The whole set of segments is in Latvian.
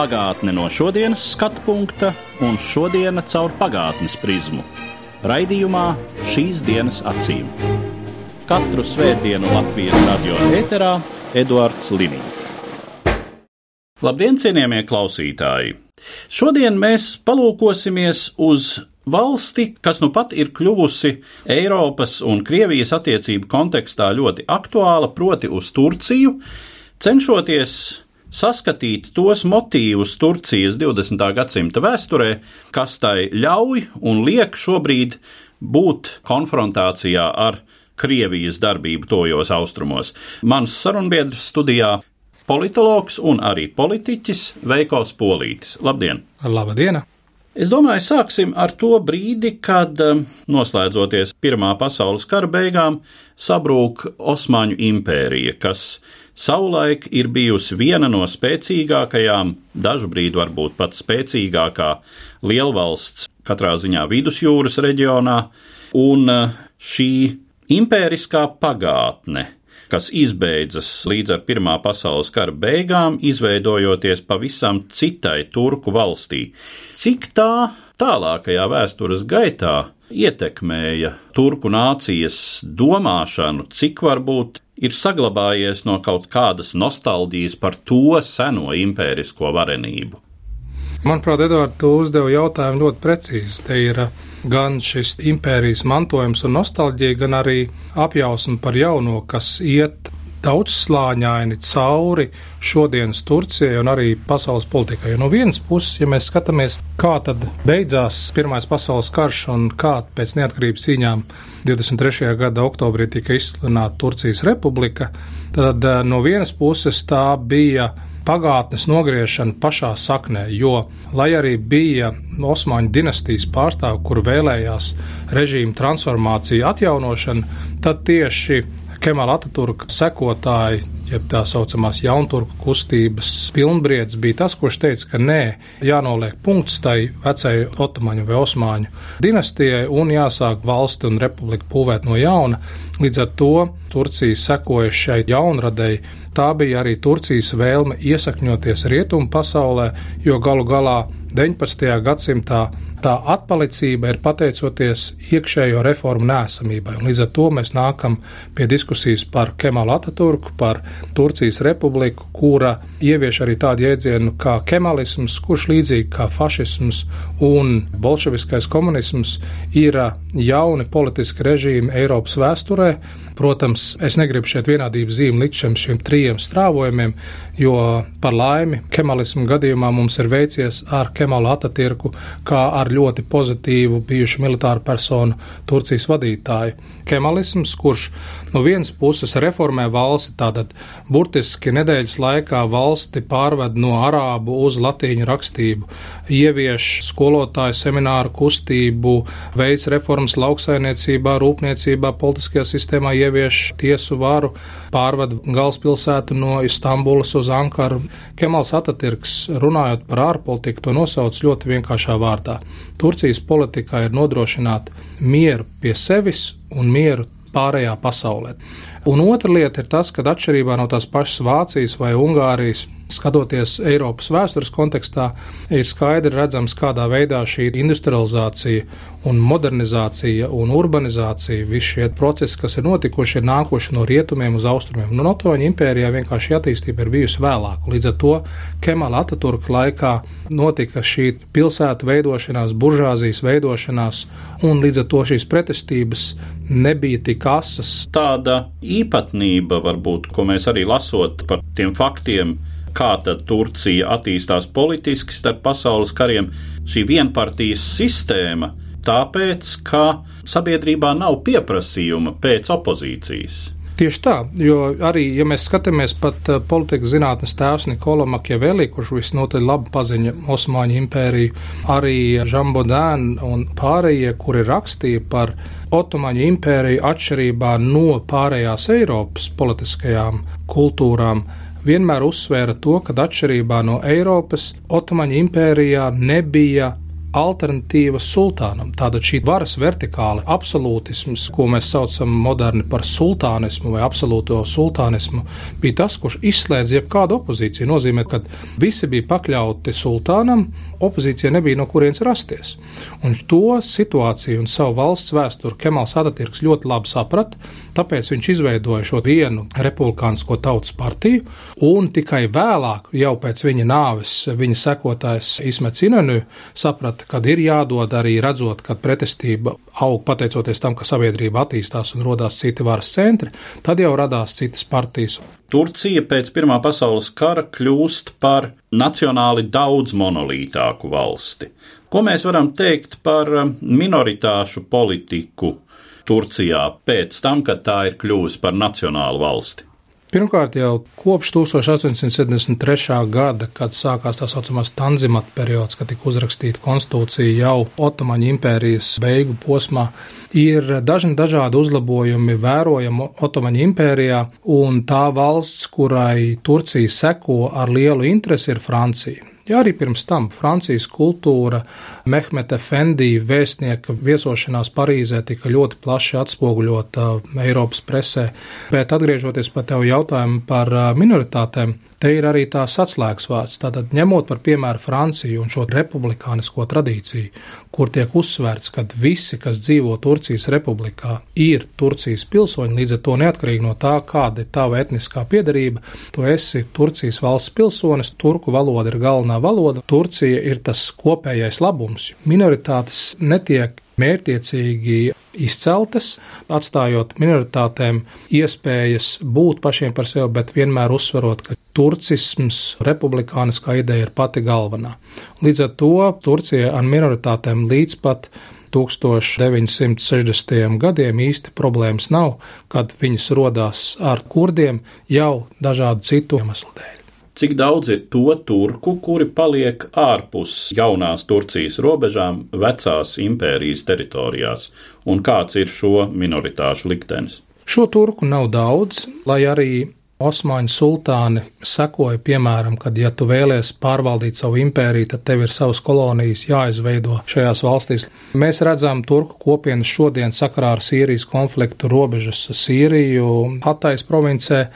Pagātne no šodienas skatu punkta un šodienas caur pagātnes prizmu. Raidījumā šīs dienas acīm. Katru svētdienu Latvijas radio eterā Eduards Liniņš. Labdien, cienījamie klausītāji! Šodien mēs palūkosimies uz valsti, kas nu pat ir kļuvusi Eiropas un Krievijas attiecību kontekstā ļoti aktuāla, proti uz Turciju, cenšoties saskatīt tos motīvus Turcijas 20. gadsimta vēsturē, kas tai ļauj un liek šobrīd būt konfrontācijā ar Krievijas darbību tojos austrumos. Mans sarunbiedrs studijā - politologs un arī politiķis Veikos Polītis. Labdien! Labdien! Es domāju, sāksim ar to brīdi, kad, um, noslēdzoties Pirmā pasaules kara beigām, sabrūk Osmaņu impērija, kas savulaik ir bijusi viena no spēcīgākajām, dažu brīdi varbūt pat spēcīgākā lielvalsts, katrā ziņā vidusjūras reģionā, un uh, šī impēriskā pagātne, kas izbeidzas līdz ar Pirmā pasaules kara beigām, izveidojoties pavisam citai turku valstī. Cik tā tālākajā vēstures gaitā ietekmēja turku nācijas domāšanu, cik varbūt ir saglabājies no kaut kādas nostalģijas par to seno impērisko varenību? Manuprāt, Edvards, tu uzdevi jautājumu ļoti precīzi. Te ir gan šis impērijas mantojums un nostalģija, gan arī apjausma par jauno, kas iet daudzslāņaini cauri šodienas Turcijai un arī pasaules politikai. No vienas puses, ja mēs skatāmies, kā tad beidzās Pirmais pasaules karš un kā pēc neatkarības cīņām 23. gada oktobrī tika izsludināta Turcijas republika, tad eh, no vienas puses tā bija pagātnes nogriešana pašā saknē, jo, lai arī bija Osmaņu dinastijas pārstāvi, kur vēlējās režīmu transformāciju atjaunošanu, tad tieši Kemala Ataturka sekotāji, jeb tā saucamās jaunturku kustības pilnbriedz, bija tas, kurš teica, ka nē, jānoliek punkts tai vecai otomaņu vai osmāņu dinastijai un jāsāk valsti un republika būvēt no jauna. Līdz ar to Turcija sekoja šai jaunradēji. Tā bija arī Turcijas vēlme iesakņoties rietumu pasaulē, jo galu galā 19. gadsimtā tā atpalicība ir pateicoties iekšējo reformu nēsamībai. Un līdz ar to mēs nākam pie diskusijas par Kemalu Ataturku, par Turcijas republiku, kura ievieš arī tādu jēdzienu kā kemalisms, kurš līdzīgi kā fašisms un bolševiskais komunisms ir jauni politiski režīmi Eiropas vēsturē. Protams, es negribu šeit vienādības zīmi likt šiem, šiem trijiem strāvojumiem, jo par laimi kemalismu gadījumā mums ir veicies ar Kemalu Atatirku, kā ar ļoti pozitīvu bijušu militāru personu Turcijas vadītāju. Kemalisms, kurš no vienas puses reformē valsti, tātad burtiski nedēļas laikā valsti pārved no arābu uz latīņu rakstību, ievieš skolotāju semināru kustību, veids reformas lauksainiecībā, rūpniecībā, politiskajā sistēmā, ievieš tiesu varu, pārved galvaspilsētu no Istambulas uz Ankaru. Kemals Atatirks, runājot par ārpolitiku, to nosauc ļoti vienkāršā vārdā. Turcijas politikā ir nodrošināt mieru pie sevis un mieru pārējā pasaulē. Un otra lieta ir tas, ka atšķirībā no tās pašas Vācijas vai Ungārijas, skatoties Eiropas vēstures kontekstā, ir skaidri redzams, kādā veidā šī industrializācija un modernizācija un urbanizācija, visi šie procesi, kas ir notikuši, ir nākuši no rietumiem uz austrumiem. Nu, Otoņu impērijā vienkārši attīstība ir bijusi vēlāk. Līdz ar to Kemala Ataturka laikā notika šī pilsētu veidošanās, buržāzijas veidošanās, un līdz ar to šīs pretestības nebija tik asas. Tāda īpatnība, varbūt, ko mēs arī lasot par tiem faktiem, kā tad Turcija attīstās politiski starp pasaules kariem, šī vienpartijas sistēma, tāpēc, ka sabiedrībā nav pieprasījuma pēc opozīcijas. Tieši tā, jo arī, ja mēs skatāmies pat uh, politikas zinātnes tēvs Nikola Makiavelli, kurš visnotaļ labi paziņa Osmaņu impēriju, arī Žambodēn un pārējie, kuri rakstīja par Otomaņu impēriju atšķirībā no pārējās Eiropas politiskajām kultūrām, vienmēr uzsvēra to, ka atšķirībā no Eiropas Otomaņu impērijā nebija alternatīva sultānam. Tātad šī varas vertikāla absolūtisms, ko mēs saucam moderni par sultānismu vai absolūto sultānismu, bija tas, kurš izslēdz jebkādu opozīciju. Nozīmē, ka visi bija pakļauti sultānam, opozīcija nebija no kurienes rasties. Un to situāciju un savu valsts vēsturi Kemals Atatirks ļoti labi saprata, tāpēc viņš izveidoja šo vienu republikānisko tautas partiju, un tikai vēlāk, jau pēc viņa nāves, viņa sekotājs Ismets Inenu saprata, saprata, kad ir jādod arī redzot, ka pretestība aug pateicoties tam, ka sabiedrība attīstās un radās citi varas centri, tad jau radās citas partijas. Turcija pēc Pirmā pasaules kara kļūst par nacionāli daudz monolītāku valsti. Ko mēs varam teikt par um, minoritāšu politiku Turcijā pēc tam, kad tā ir kļuvusi par nacionālu valsti? Pirmkārt, jau kopš 1873. gada, kad sākās tā saucamās Tanzimata periods, kad tika uzrakstīta konstitūcija jau Otomaņu impērijas beigu posmā, ir dažni dažādi uzlabojumi vērojami Otomaņu impērijā, un tā valsts, kurai Turcija seko ar lielu interesi, ir Francija. Ja arī pirms tam Francijas kultūra, Mehmeta Fendī vēstnieka viesošanās Parīzē tika ļoti plaši atspoguļota Eiropas presē, bet atgriežoties pie tev jautājumu par minoritātēm, Te ir arī tās atslēgas vārds. Tātad, ņemot par piemēru Franciju un šo republikānisko tradīciju, kur tiek uzsvērts, ka visi, kas dzīvo Turcijas republikā, ir Turcijas pilsoņi, līdz ar to neatkarīgi no tā, kāda ir tava etniskā piedarība, tu esi Turcijas valsts pilsonis, turku valoda ir galvenā valoda, Turcija ir tas kopējais labums. Minoritātes netiek mērķiecīgi izceltas, atstājot minoritātēm iespējas būt pašiem par sevi, bet vienmēr uzsverot, ka turcisms, republikāniskā ideja ir pati galvenā. Līdz ar to Turcija ar minoritātēm līdz pat 1960. gadiem īsti problēmas nav, kad viņas rodās ar kurdiem jau dažādu citu iemeslu dēļ cik daudz ir to turku, kuri paliek ārpus jaunās Turcijas robežām, vecās impērijas teritorijās, un kāds ir šo minoritāšu liktenis? Šo turku nav daudz, lai arī Osmaņu sultāni sekoja, piemēram, kad, ja tu vēlies pārvaldīt savu impēriju, tad tev ir savas kolonijas jāizveido šajās valstīs. Mēs redzam turku kopienas šodien sakarā ar Sīrijas konfliktu robežas Sīriju, Hatais provincē,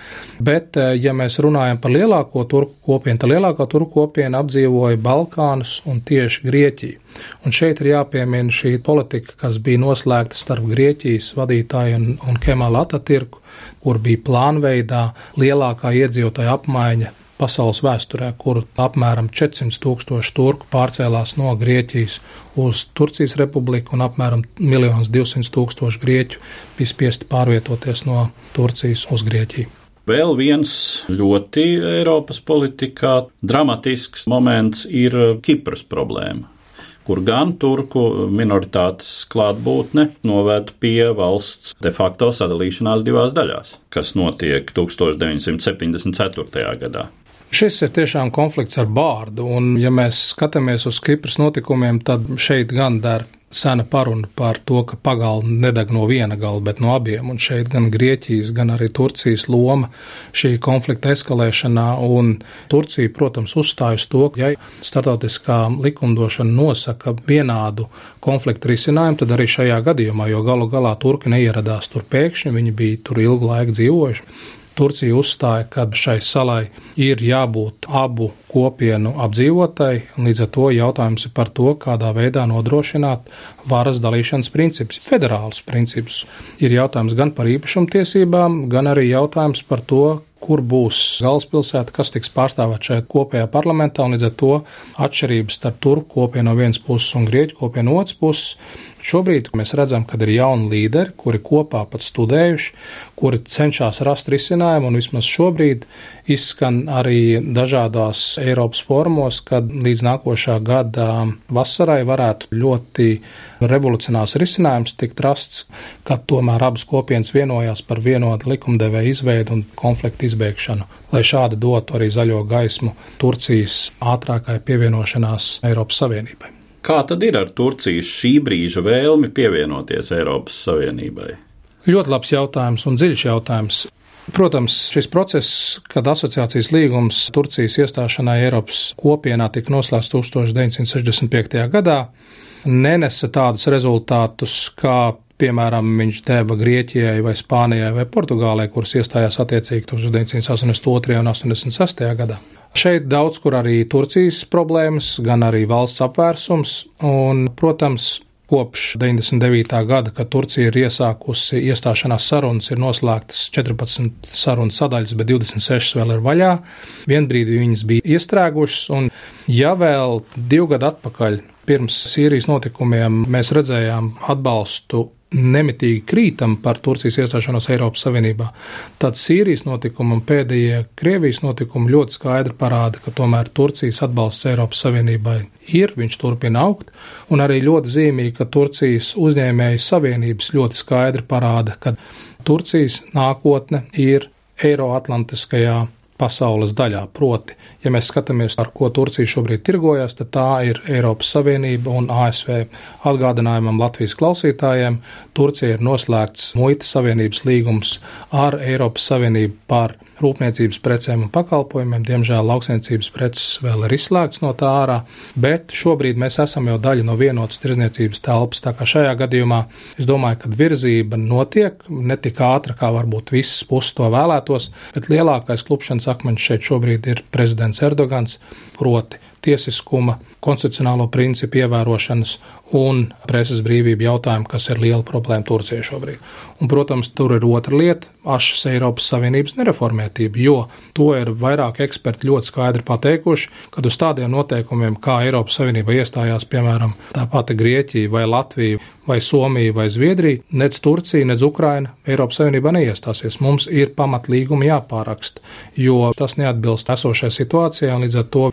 bet, eh, ja mēs runājam par lielāko turku kopienu, tad lielākā turku kopiena apdzīvoja Balkānus un tieši Grieķiju. Un šeit ir jāpiemina šī politika, kas bija noslēgta starp Grieķijas vadītāju un, un Kemalu Atatirku, kur bija plānveidā lielākā iedzīvotāja apmaiņa pasaules vēsturē, kur apmēram 400 tūkstoši turku pārcēlās no Grieķijas uz Turcijas republiku un apmēram 1 200 tūkstoši grieķu bija spiesti pārvietoties no Turcijas uz Grieķiju. Vēl viens ļoti Eiropas politikā dramatisks moments ir Kipras problēma kur gan turku minoritātes klātbūtne noved pie valsts de facto sadalīšanās divās daļās, kas notiek 1974. gadā. Šis ir tiešām konflikts ar bārdu, un, ja mēs skatāmies uz Kipras notikumiem, tad šeit gan der sena paruna par to, ka pagalma nedeg no viena gala, bet no abiem. Un šeit gan Grieķijas, gan arī Turcijas loma šī konflikta eskalēšanā. Un Turcija, protams, uzstājas to, ka, ja startautiskā likumdošana nosaka vienādu konfliktu risinājumu, tad arī šajā gadījumā, jo galu galā turki neieradās tur pēkšņi, viņi bija tur ilgu laiku dzīvojuši. Turcija uzstāja, ka šai salai ir jābūt abu kopienu apdzīvotai, līdz ar to jautājums ir par to, kādā veidā nodrošināt varas dalīšanas principus, federālus principus. Ir jautājums gan par īpašumtiesībām, gan arī jautājums par to, kur būs galvaspilsēta, kas tiks pārstāvēt šajā kopējā parlamentā, un līdz ar to atšķirības starp turku kopienu no vienas puses un grieķu kopienu no otras puses. Šobrīd mēs redzam, ka ir jauni līderi, kuri kopā pat studējuši, kuri cenšas rast risinājumu, un vismaz šobrīd izskan arī dažādās Eiropas formos, kad līdz nākošā gada vasarai varētu ļoti revolucionārs risinājums tikt rasts, kad tomēr abas kopienas vienojās par vienotu likumdevēju izveidu un konfliktu izbēgšanu, lai šādi dotu arī zaļo gaismu Turcijas ātrākai pievienošanās Eiropas Savienībai. Kā tad ir ar Turcijas šī brīža vēlmi pievienoties Eiropas Savienībai? Ļoti labs jautājums un dziļš jautājums. Protams, šis process, kad asociācijas līgums Turcijas iestāšanai Eiropas kopienā tika noslēgts 1965. gadā, nenesa tādus rezultātus, kā piemēram viņš deva Grieķijai vai Spānijai vai Portugālei, kuras iestājās attiecīgi 1982. un 86. gadā. Šeit daudz kur arī Turcijas problēmas, gan arī valsts apvērsums, un, protams, kopš 99. gada, kad Turcija ir iesākusi iestāšanās sarunas, ir noslēgtas 14 sarunu sadaļas, bet 26 vēl ir vaļā. Vienbrīd viņas bija iestrēgušas, un ja vēl divu gadu atpakaļ, pirms Sīrijas notikumiem, mēs redzējām atbalstu nemitīgi krītam par Turcijas iestāšanos Eiropas Savienībā, tad Sīrijas notikumi un pēdējie Krievijas notikumi ļoti skaidri parāda, ka tomēr Turcijas atbalsts Eiropas Savienībai ir, viņš turpina augt, un arī ļoti zīmīgi, ka Turcijas uzņēmēju savienības ļoti skaidri parāda, ka Turcijas nākotne ir Eiroatlantiskajā pasaules daļā. Proti, ja mēs skatāmies, ar ko Turcija šobrīd tirgojas, tad tā ir Eiropas Savienība un ASV. Atgādinājumam Latvijas klausītājiem, Turcija ir noslēgts muitas savienības līgums ar Eiropas Savienību par rūpniecības precēm un pakalpojumiem. Diemžēl lauksniecības preces vēl ir izslēgts no tā ārā, bet šobrīd mēs esam jau daļa no vienotas tirzniecības telpas. Tā kā šajā gadījumā es domāju, ka virzība notiek ne tik ātri, kā varbūt visas puses to vēlētos, bet lielākais klupšanas akmeņš šeit šobrīd ir prezidents Erdogans, proti tiesiskuma, konstitucionālo principu ievērošanas un preses brīvību jautājumu, kas ir liela problēma Turcijai šobrīd. Un, protams, tur ir otra lieta - ašas Eiropas Savienības nereformētība, jo to ir vairāk eksperti ļoti skaidri pateikuši, ka uz tādiem noteikumiem, kā Eiropas Savienība iestājās, piemēram, tā pati Grieķija vai Latvija vai Somija vai Zviedrija, nec Turcija, nec Ukraina Eiropas Savienībā neiestāsies. Mums ir pamatlīgumi jāpāraksta, jo tas neatbilst esošajai situācijai, un līdz ar to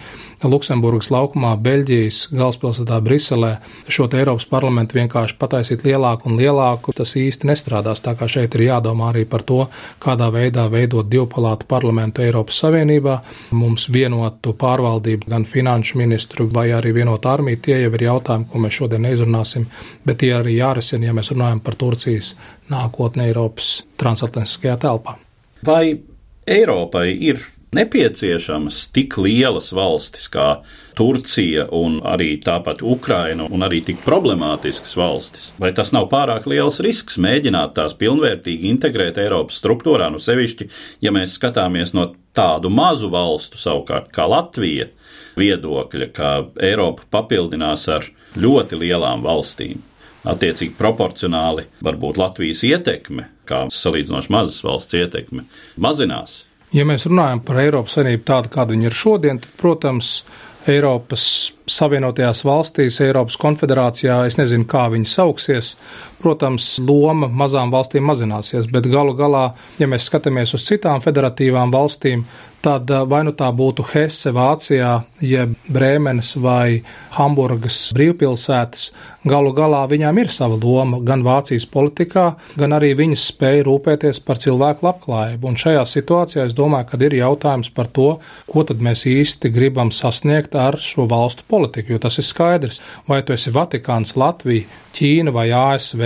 Luksemburgas laukumā, Beļģijas galvaspilsētā Briselē šo Eiropas parlamentu vienkārši pataisīt lielāku un lielāku, tas īsti nestrādās. Tā kā šeit ir jādomā arī par to, kādā veidā veidot divpalātu parlamentu Eiropas Savienībā, mums vienotu pārvaldību, gan finanšu ministru vai arī vienotu armiju. Tie jau ir jautājumi, ko mēs šodien neizrunāsim, bet tie arī jārisina, ja mēs runājam par Turcijas nākotni Eiropas transatlantiskajā telpā. Vai Eiropai ir nepieciešamas tik lielas valstis kā Turcija un arī tāpat Ukraina un arī tik problemātiskas valstis? Vai tas nav pārāk liels risks mēģināt tās pilnvērtīgi integrēt Eiropas struktūrā, nu sevišķi, ja mēs skatāmies no tādu mazu valstu savukārt kā Latvija viedokļa, ka Eiropa papildinās ar ļoti lielām valstīm? Attiecīgi proporcionāli varbūt Latvijas ietekme, kā salīdzinoši mazas valsts ietekme, mazinās. Ja mēs runājam par Eiropas Savienību tādu, kāda viņa ir šodien, tad, protams, Eiropas Savienotajās valstīs, Eiropas konfederācijā, es nezinu, kā viņi sauksies. Protams, loma mazām valstīm mazināsies, bet galu galā, ja mēs skatāmies uz citām federatīvām valstīm, tad eh, vai nu tā būtu Hesse Vācijā, jeb Brēmenes vai Hamburgas brīvpilsētas, galu galā viņām ir sava loma gan Vācijas politikā, gan arī viņas spēja rūpēties par cilvēku labklājību. Un šajā situācijā es domāju, ka ir jautājums par to, ko tad mēs īsti gribam sasniegt ar šo valstu politiku, jo tas ir skaidrs. Vai tu esi Vatikāns, Latvija, Ķīna vai ASV,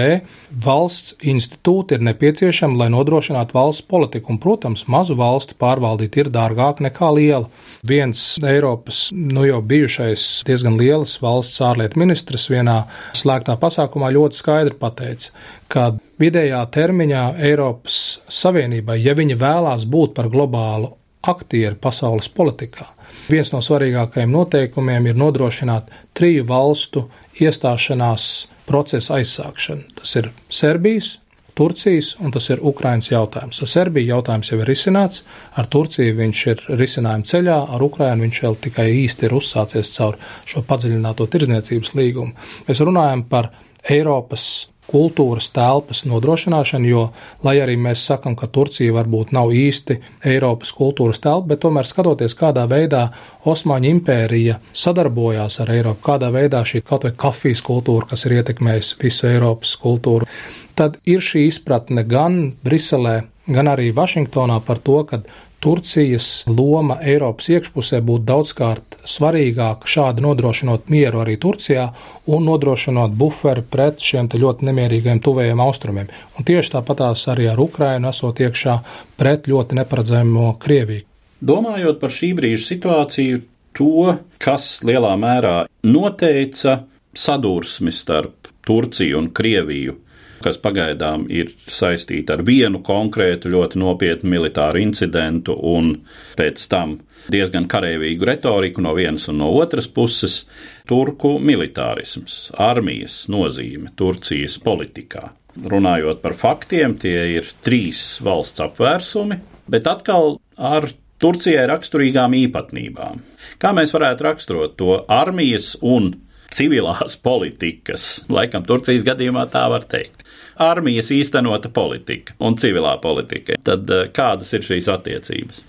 valsts institūti ir nepieciešami, lai nodrošinātu valsts politiku. Un, protams, mazu valsti pārvaldīt ir dārgāk nekā lielu. Viens Eiropas, nu jau bijušais diezgan lielas valsts ārlietu ministrs vienā slēgtā pasākumā ļoti skaidri pateica, ka vidējā termiņā Eiropas Savienībai, ja viņi vēlās būt par globālu aktieri pasaules politikā, viens no svarīgākajiem noteikumiem ir nodrošināt triju valstu iestāšanās procesa aizsākšanu. Tas ir Serbijas, Turcijas, un tas ir Ukrainas jautājums. Ar Serbiju jautājums jau ir risināts, ar Turciju viņš ir risinājuma ceļā, ar Ukrainu viņš vēl tikai īsti ir uzsācies caur šo padziļināto tirdzniecības līgumu. Mēs runājam par Eiropas kultūras telpas nodrošināšanu, jo, lai arī mēs sakam, ka Turcija varbūt nav īsti Eiropas kultūras telpa, bet tomēr skatoties, kādā veidā Osmaņu impērija sadarbojās ar Eiropu, kādā veidā šī kaut vai kafijas kultūra, kas ir ietekmējusi visu Eiropas kultūru, tad ir šī izpratne gan Briselē, gan arī Vašingtonā par to, ka Turcijas loma Eiropas iekšpusē būtu daudzkārt svarīgāka šādi nodrošinot mieru arī Turcijā un nodrošinot buferi pret šiem ļoti nemierīgiem tuvējiem austrumiem. Un tieši tāpatās arī ar Ukrainu esot iekšā pret ļoti neparedzējumu Krieviju. Domājot par šī brīža situāciju, to, kas lielā mērā noteica sadursmi starp Turciju un Krieviju kas pagaidām ir saistīta ar vienu konkrētu ļoti nopietnu militāru incidentu un pēc tam diezgan karavīgu retoriku no vienas un no otras puses - turku militārisms, armijas nozīme Turcijas politikā. Runājot par faktiem, tie ir trīs valsts apvērsumi, bet atkal ar Turcijai raksturīgām īpatnībām. Kā mēs varētu raksturot to armijas un civilās politikas, laikam Turcijas gadījumā tā var teikt armijas īstenota politika un civilā politika. Tad eh, kādas ir šīs attiecības?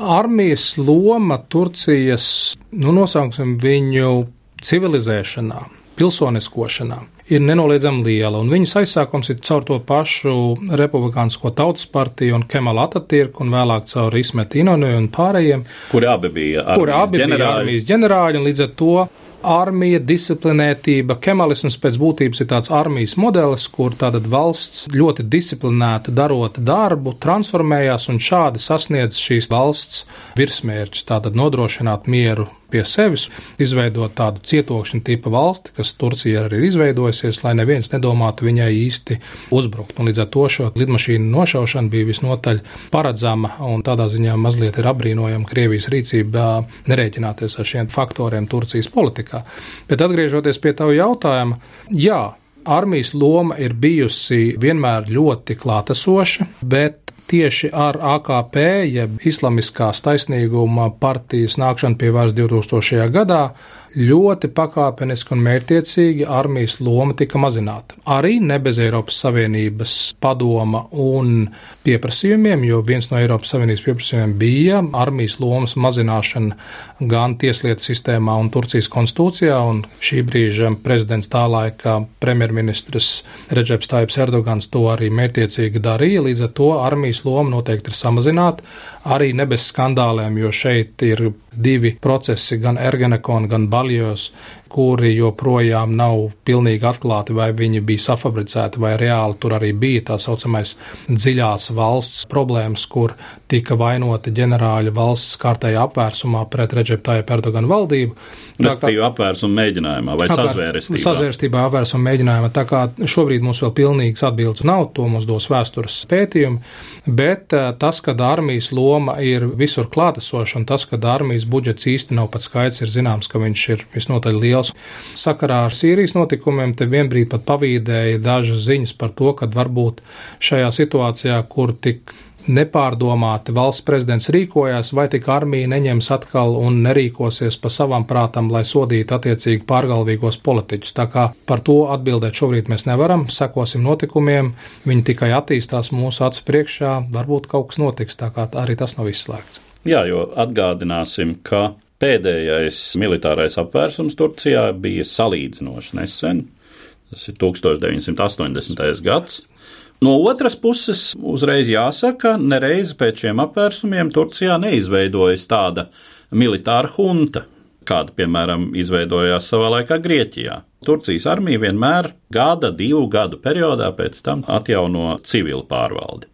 Armijas loma Turcijas, nu, nosauksim viņu civilizēšanā, pilsoniskošanā, ir nenoliedzami liela, un viņas aizsākums ir caur to pašu Republikānisko tautas partiju un Kemala Atatürku, un vēlāk caur Ismetu Inonu un pārējiem, kuri abi bija armijas, kuri abi ģenerāļi. bija armijas ģenerāļi, un līdz ar to armija, disciplinētība. Kemalisms pēc būtības ir tāds armijas modelis, kur tātad valsts ļoti disciplinēta darot darbu, transformējās un šādi sasniedz šīs valsts virsmērķus, tātad nodrošināt mieru pie sevis, izveidot tādu cietokšņa tipa valsti, kas Turcija arī ir izveidojusies, lai neviens nedomātu viņai īsti uzbrukt. Un līdz ar to šo lidmašīnu nošaušana bija visnotaļ paredzama un tādā ziņā mazliet ir apbrīnojama Krievijas rīcība nerēķināties ar šiem faktoriem Turcijas politikā. Bet atgriežoties pie tavu jautājumu, jā, armijas loma ir bijusi vienmēr ļoti klātesoša, bet tieši ar AKP, jeb Islamiskās taisnīguma partijas nākšanu pie varas 2000. gadā, ļoti pakāpeniski un mērķiecīgi armijas loma tika mazināta. Arī ne bez Eiropas Savienības padoma un pieprasījumiem, jo viens no Eiropas Savienības pieprasījumiem bija armijas lomas mazināšana gan tieslietu sistēmā un Turcijas konstitūcijā, un šī brīža prezidents tā laika premjerministrs Reģeps Taips Erdogans to arī mērķiecīgi darīja, līdz ar to armijas loma noteikti ir samazināta, arī ne bez skandāliem, jo šeit ir divi procesi, gan Ergenekon, gan Baljos, kuri joprojām nav pilnīgi atklāti, vai viņi bija safabricēti, vai reāli tur arī bija tā saucamais dziļās valsts problēmas, kur tika vainoti ģenerāļi valsts kārtējā apvērsumā pret Reģeptāju Perdoganu valdību. Respektīvi apvērsuma mēģinājumā vai apvērs, sazvērestībā. Sazvērestībā apvērsuma mēģinājumā. Tā kā šobrīd mums vēl pilnīgas atbildes nav, to mums dos vēstures pētījumi, bet eh, tas, ka armijas loma ir visur klātesoša un tas, ka armijas budžets īsti nav pats skaits, ir zināms, ka viņš ir visnotaļ liels. Sakarā ar Sīrijas notikumiem te vienbrīd pat pavīdēja dažas ziņas par to, ka varbūt šajā situācijā, kur tik nepārdomāti valsts prezidents rīkojās, vai tik armija neņems atkal un nerīkosies pa savam prātam, lai sodītu attiecīgi pārgalvīgos politiķus. Tā kā par to atbildēt šobrīd mēs nevaram, sekosim notikumiem, viņi tikai attīstās mūsu acu priekšā, varbūt kaut kas notiks, tā kā arī tas nav izslēgts. Jā, jo atgādināsim, ka pēdējais militārais apvērsums Turcijā bija salīdzinoši nesen. Tas ir 1980. gads. No otras puses, uzreiz jāsaka, nereiz pēc šiem apvērsumiem Turcijā neizveidojas tāda militāra hunta, kāda, piemēram, izveidojās savā laikā Grieķijā. Turcijas armija vienmēr gada, divu gadu periodā pēc tam atjauno civilu pārvaldi.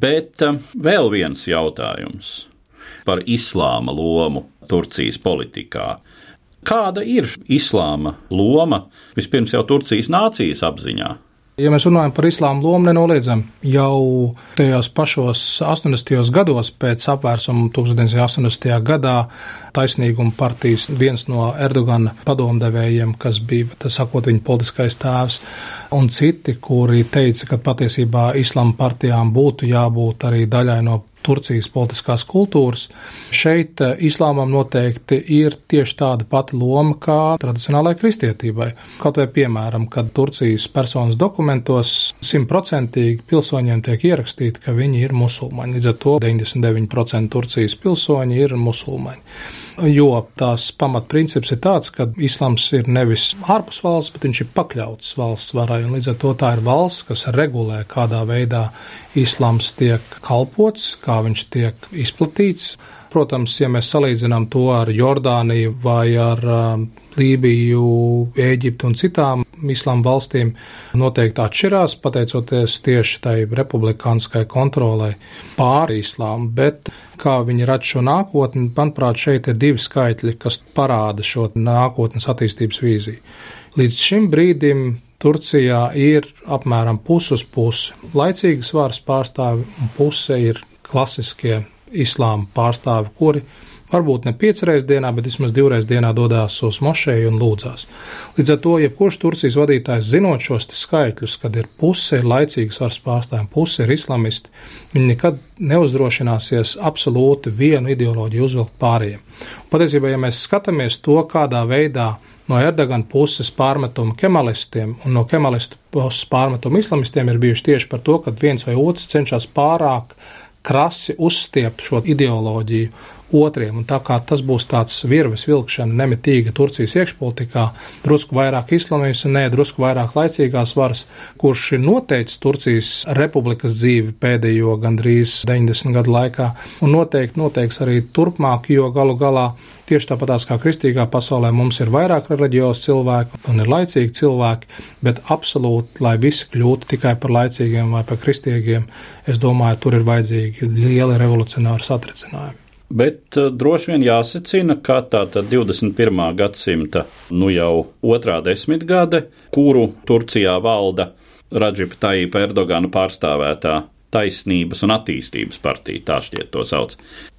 Bet um, vēl viens jautājums par islāma lomu Turcijas politikā. Kāda ir islāma loma vispirms jau Turcijas nācijas apziņā? Ja mēs runājam par islāmu lomu, nenoliedzam, jau tajos pašos 80. gados pēc apvērsuma 1980. gadā taisnīguma partijas viens no Erdogana padomdevējiem, kas bija, tas sakot, viņa politiskais tēvs, un citi, kuri teica, ka patiesībā islāma partijām būtu jābūt arī daļai no Turcijas politiskās kultūras. Šeit eh, islāmam noteikti ir tieši tāda pati loma kā tradicionālajai kristietībai. Kaut vai piemēram, kad Turcijas personas dokumentos simtprocentīgi pilsoņiem tiek ierakstīti, ka viņi ir musulmaņi. Līdz ar to 99% Turcijas pilsoņi ir musulmaņi jo tās pamatprincips ir tāds, ka islams ir nevis ārpus valsts, bet viņš ir pakļauts valsts varai. Līdz ar to tā ir valsts, kas regulē, kādā veidā islams tiek kalpots, kā viņš tiek izplatīts. Protams, ja mēs salīdzinām to ar Jordāniju vai ar uh, Lībiju, Ēģiptu un citām islāma valstīm, noteikti atšķirās, pateicoties tieši tai republikāniskai kontrolai pāri islāmu, bet kā viņi redz šo nākotni, manuprāt, šeit ir divi skaitļi, kas parāda šo nākotnes attīstības vīziju. Līdz šim brīdim Turcijā ir apmēram pus uz pusi laicīgas varas pārstāvi un puse ir klasiskie islāma pārstāvi, kuri varbūt ne piecreiz dienā, bet vismaz divreiz dienā dodas uz mošeju un lūdzās. Līdz ar to, jebkurš Turcijas vadītājs zinot šos skaitļus, kad ir puse ir laicīgas varas pārstāvjiem, puse ir islamisti, viņi nekad neuzdrošināsies absolūti vienu ideoloģiju uzvilkt pārējiem. Patiesībā, ja mēs skatāmies to, kādā veidā no Erdogana puses pārmetumu kemalistiem un no kemalistu puses pārmetumu islamistiem ir bijuši tieši par to, ka viens vai otrs cenšas pārāk krasi uzstiept šo ideoloģiju otriem. Un tā kā tas būs tāds virves vilkšana nemitīga Turcijas iekšpolitikā, drusku vairāk islamismu, nē, drusku vairāk laicīgās varas, kurš ir noteicis Turcijas republikas dzīvi pēdējo gandrīz 90 gadu laikā, un noteikti noteiks arī turpmāk, jo galu galā tieši tāpatās kā kristīgā pasaulē mums ir vairāk reliģiozi cilvēki un ir laicīgi cilvēki, bet absolūti, lai visi kļūtu tikai par laicīgiem vai par kristīgiem, es domāju, tur ir vajadzīgi lieli revolucionāri satricinājumi. Bet uh, droši vien jāsacina, ka tā tad 21. gadsimta, nu jau otrā desmitgade, kuru Turcijā valda Radžipa Tajipa Erdogana pārstāvētā taisnības un attīstības partija, tā šķiet to sauc,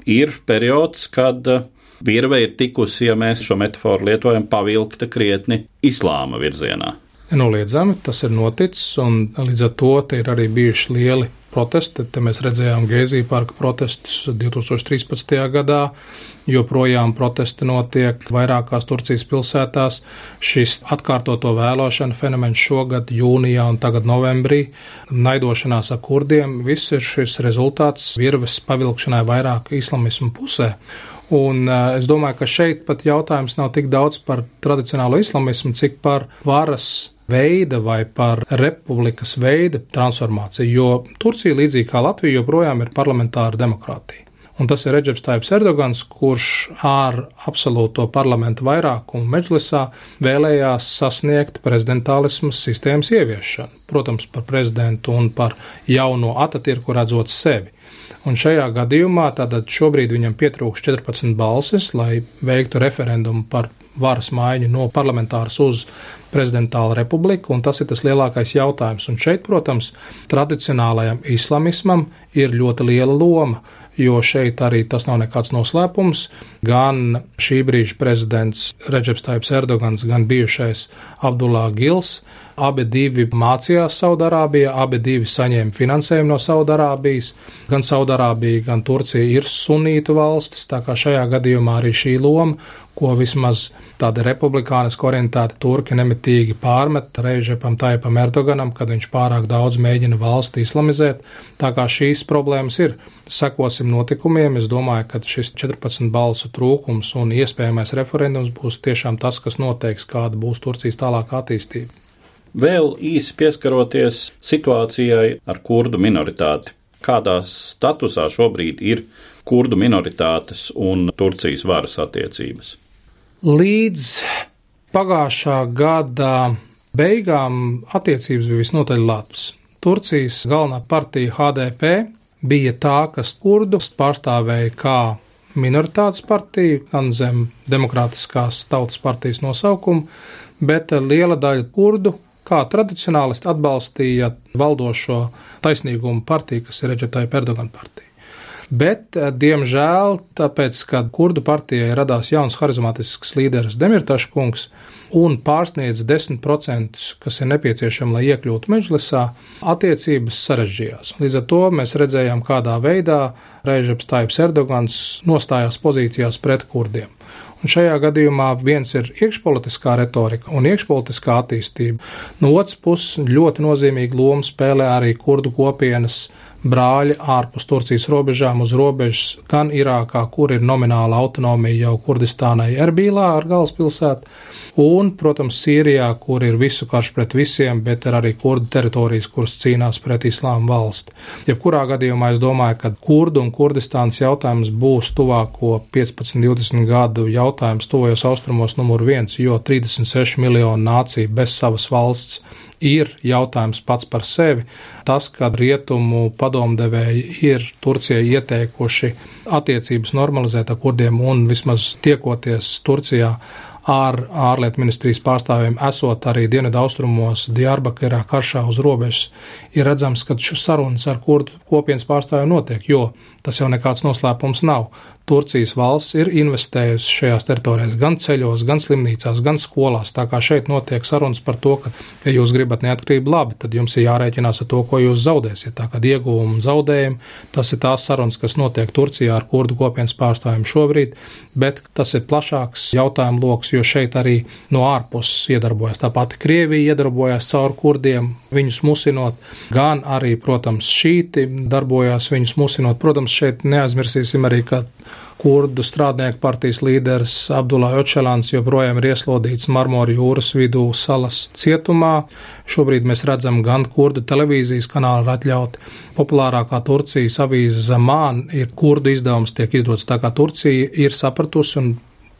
ir periods, kad uh, virve ir tikusi, ja mēs šo metaforu lietojam, pavilkta krietni islāma virzienā. Nenoliedzami tas ir noticis, un līdz ar to ir arī bijuši lieli protesti. Te mēs redzējām Gēzija parka protestus 2013. gadā, joprojām protesti notiek vairākās Turcijas pilsētās. Šis atkārtoto vēlošanu fenomens šogad jūnijā un tagad novembrī, naidošanās ar kurdiem, viss ir šis rezultāts virves pavilkšanai vairāk islamismu pusē. Un uh, es domāju, ka šeit pat jautājums nav tik daudz par tradicionālo islamismu, cik par varas veida vai par republikas veida transformāciju, jo Turcija, līdzīgi kā Latvija, joprojām ir parlamentāra demokrātija. Un tas ir Reģips Taips Erdogans, kurš ar absolūto parlamentu vairākumu mežlisā vēlējās sasniegt prezidentālismas sistēmas ieviešanu. Protams, par prezidentu un par jauno Atatirku redzot sevi. Un šajā gadījumā tātad šobrīd viņam pietrūks 14 balsis, lai veiktu referendumu par varas maiņu no parlamentāras uz prezidentālu republiku, un tas ir tas lielākais jautājums. Un šeit, protams, tradicionālajam islamismam ir ļoti liela loma, jo šeit arī tas nav nekāds noslēpums. Gan šī brīža prezidents Reģeps Taips Erdogans, gan bijušais Abdullah Gils, abi divi mācījās Saudārābijā, abi divi saņēma finansējumu no Saudārābijas. Gan Saudārābija, gan Turcija ir sunītu valstis, tā kā šajā gadījumā arī šī loma ko vismaz tādi republikāniski orientēti turki nemitīgi pārmet Reizepam Taipam Erdoganam, kad viņš pārāk daudz mēģina valsti islamizēt. Tā kā šīs problēmas ir, sekosim notikumiem. Es domāju, ka šis 14 balsu trūkums un iespējamais referendums būs tiešām tas, kas noteiks, kāda būs Turcijas tālākā attīstība. Vēl īsi pieskaroties situācijai ar kurdu minoritāti. Kādā statusā šobrīd ir kurdu minoritātes un Turcijas varas attiecības? Līdz pagājušā gada beigām attiecības bija visnotaļ labas. Turcijas galvenā partija HDP bija tā, kas kurdus pārstāvēja kā minoritātes partiju, gan zem demokrātiskās tautas partijas nosaukuma, bet liela daļa kurdu kā tradicionālisti atbalstīja valdošo taisnīgumu partiju, kas ir Reģetāja Perdogana partija. Bet, eh, diemžēl, tāpēc, kad kurdu partijai radās jauns harizmātisks līderis Demirtašs kungs un pārsniedz 10%, kas ir nepieciešami, lai iekļūtu mežlisā, attiecības sarežģījās. Līdz ar to mēs redzējām, kādā veidā Režeps Taips Erdogans nostājās pozīcijās pret kurdiem. Un šajā gadījumā viens ir iekšpolitiskā retorika un iekšpolitiskā attīstība. No otras puses, ļoti nozīmīgu lomu spēlē arī kurdu kopienas brāļi ārpus Turcijas robežām uz robežas gan Irākā, kur ir nomināla autonomija jau Kurdistānai Erbīlā ar galvaspilsētu, un, protams, Sīrijā, kur ir visu karš pret visiem, bet ir arī kurdu teritorijas, kuras cīnās pret islāma valsti. Jebkurā gadījumā es domāju, ka kurdu un Kurdistānas jautājums būs tuvāko 15-20 gadu jautājums tuvajos austrumos numur viens, jo 36 miljonu nāciju bez savas valsts ir jautājums pats par sevi. Tas, ka rietumu padomdevēji ir Turcijai ieteikuši attiecības normalizēt ar kurdiem un vismaz tiekoties Turcijā ar ārlietu ministrijas pārstāvjiem, esot arī dienvidaustrumos, Diyarbakirā, karšā uz robežas, ir redzams, ka šis sarunas ar kurdu kopienas pārstāvjiem notiek, jo tas jau nekāds noslēpums nav. Turcijas valsts ir investējusi šajās teritorijās gan ceļos, gan slimnīcās, gan skolās. Tā kā šeit notiek sarunas par to, ka, ja jūs gribat neatkarību labi, tad jums ir jārēķinās ar to, ko jūs zaudēsiet. Tā kā ieguvumi un zaudējumi, tas ir tās sarunas, kas notiek Turcijā ar kurdu kopienas pārstāvjiem šobrīd, bet tas ir plašāks jautājumu lokus, jo šeit arī no ārpuses iedarbojas. Tā pati Krievija iedarbojas caur kurdiem, viņus musinot, gan arī, protams, šīti darbojās viņus musinot. Protams, šeit neaizmirsīsim arī, ka kurdu strādnieku partijas līderis Abdullah Očelāns joprojām ir ieslodīts Marmora jūras vidū salas cietumā. Šobrīd mēs redzam gan kurdu televīzijas kanālu atļauti. Populārākā Turcijas avīze Zamān ir kurdu izdevums, tiek izdots tā kā Turcija ir sapratusi un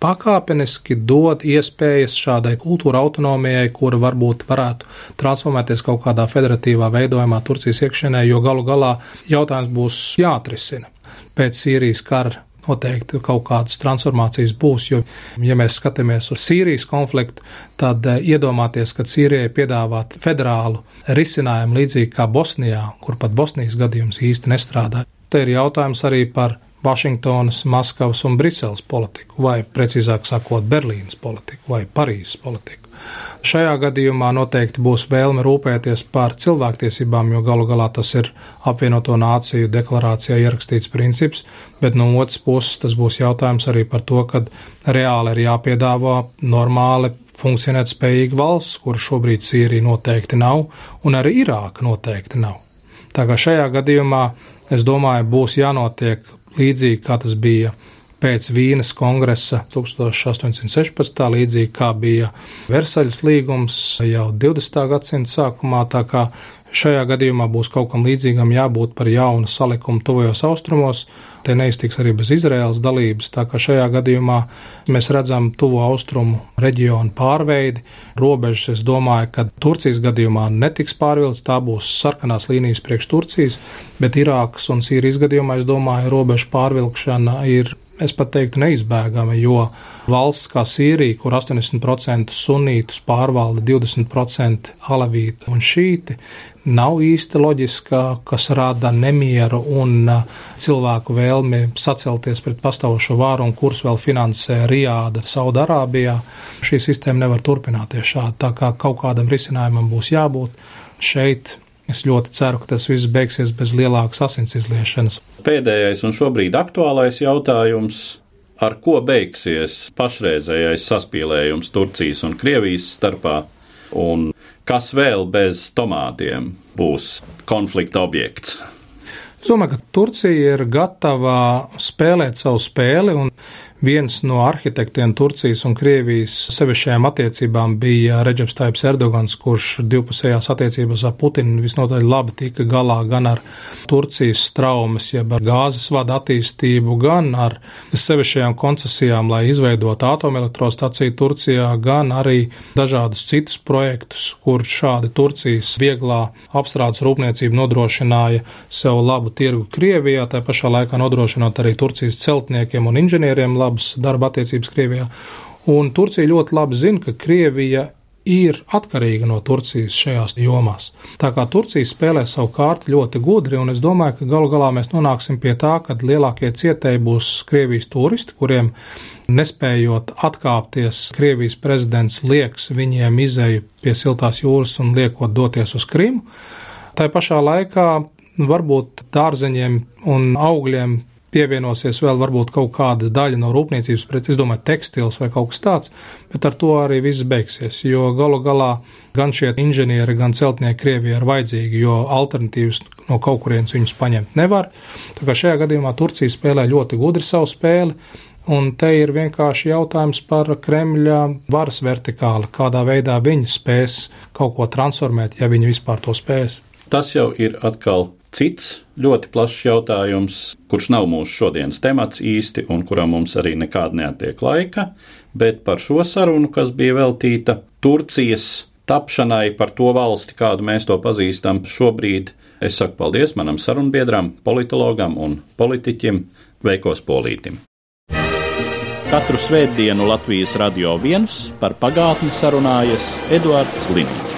pakāpeniski dod iespējas šādai kultūra autonomijai, kura varbūt varētu transformēties kaut kādā federatīvā veidojumā Turcijas iekšienē, jo galu galā jautājums būs jāatrisina pēc Sīrijas kara noteikti kaut kādas transformācijas būs. Jo, ja mēs skatāmies uz Sīrijas konfliktu, tad eh, iedomāties, ka Sīrijai piedāvāt federālu risinājumu līdzīgi kā Bosnijā, kur pat Bosnijas gadījums īsti nestrādā. Te ir jautājums arī par Vašingtonas, Maskavas un Briseles politiku, vai precīzāk sakot, Berlīnas politiku vai Parīzes politiku. Šajā gadījumā noteikti būs vēlme rūpēties par cilvēktiesībām, jo galu galā tas ir apvienoto nāciju deklarācijā ierakstīts princips, bet no otras puses tas būs jautājums arī par to, ka reāli ir jāpiedāvā normāli funkcionēt spējīga valsts, kur šobrīd Sīrija noteikti nav, un arī Irāka noteikti nav. Tā kā šajā gadījumā, es domāju, būs jānotiek līdzīgi, kā tas bija pēc Vīnes kongresa 1816. līdzīgi kā bija Versaļas līgums jau 20. gadsimta sākumā, tā kā šajā gadījumā būs kaut kam līdzīgam jābūt par jaunu salikumu tuvajos austrumos. Te neiztiks arī bez Izraēlas dalības, tā kā šajā gadījumā mēs redzam tuvo austrumu reģionu pārveidi. Robežas, es domāju, ka Turcijas gadījumā netiks pārvilkts, tā būs sarkanās līnijas priekš Turcijas, bet Irākas un Sīrijas gadījumā, es domāju, robežu pārvilkšana ir es pat teiktu, neizbēgami, jo valsts kā Sīrija, kur 80% sunītus pārvalda 20% alavīti un šīti, nav īsti loģiska, kas rada nemieru un uh, cilvēku vēlmi sacelties pret pastāvošo vāru un kurus vēl finansē Rijāda, Saudārābijā. Šī sistēma nevar turpināties šādi, tā kā kaut kādam risinājumam būs jābūt šeit Es ļoti ceru, ka tas viss beigsies bez lielākas asins izliešanas. Pēdējais un šobrīd aktuālais jautājums. Ar ko beigsies pašreizējais saspīlējums Turcijas un Krievijas starpā, un kas vēl bez tomātiem būs konflikta objekts? Es domāju, ka Turcija ir gatava spēlēt savu spēli, un Viens no arhitektiem Turcijas un Krievijas sevišķajām attiecībām bija Reģeps Taips Erdogans, kurš divpusējās attiecībās ar Putinu visnotaļ labi tika galā gan ar Turcijas straumes, jeb ar gāzes vada attīstību, gan ar sevišķajām koncesijām, lai izveidotu atomelektrostaciju Turcijā, gan arī dažādus citus projektus, kur šādi Turcijas vieglā apstrādes rūpniecība nodrošināja sev labu tirgu Krievijā, tā pašā laikā nodrošinot arī Turcijas celtniekiem un inženieriem labu labas darba attiecības Krievijā. Un Turcija ļoti labi zina, ka Krievija ir atkarīga no Turcijas šajās jomās. Tā kā Turcija spēlē savu kārtu ļoti gudri, un es domāju, ka galu galā mēs nonāksim pie tā, ka lielākie cietēji būs Krievijas turisti, kuriem nespējot atkāpties, Krievijas prezidents lieks viņiem izēju pie siltās jūras un liekot doties uz Krimu. Tā pašā laikā varbūt dārzeņiem un augļiem pievienosies vēl varbūt kaut kāda daļa no rūpniecības preces, es domāju, tekstils vai kaut kas tāds, bet ar to arī viss beigsies, jo galu galā gan šie inženieri, gan celtnieki Krievijā ir vajadzīgi, jo alternatīvas no kaut kurienes viņus paņemt nevar. Tā kā šajā gadījumā Turcija spēlē ļoti gudri savu spēli, Un te ir vienkārši jautājums par Kremļa varas vertikāli, kādā veidā viņi spēs kaut ko transformēt, ja viņi vispār to spēs. Tas jau ir atkal cits ļoti plašs jautājums, kurš nav mūsu šodienas temats īsti un kuram mums arī nekāda neatiek laika, bet par šo sarunu, kas bija veltīta Turcijas tapšanai par to valsti, kādu mēs to pazīstam šobrīd, es saku paldies manam sarunbiedram, politologam un politiķim Veikos Polītim. Katru svētdienu Latvijas radio viens par pagātni sarunājas Eduards Līniju.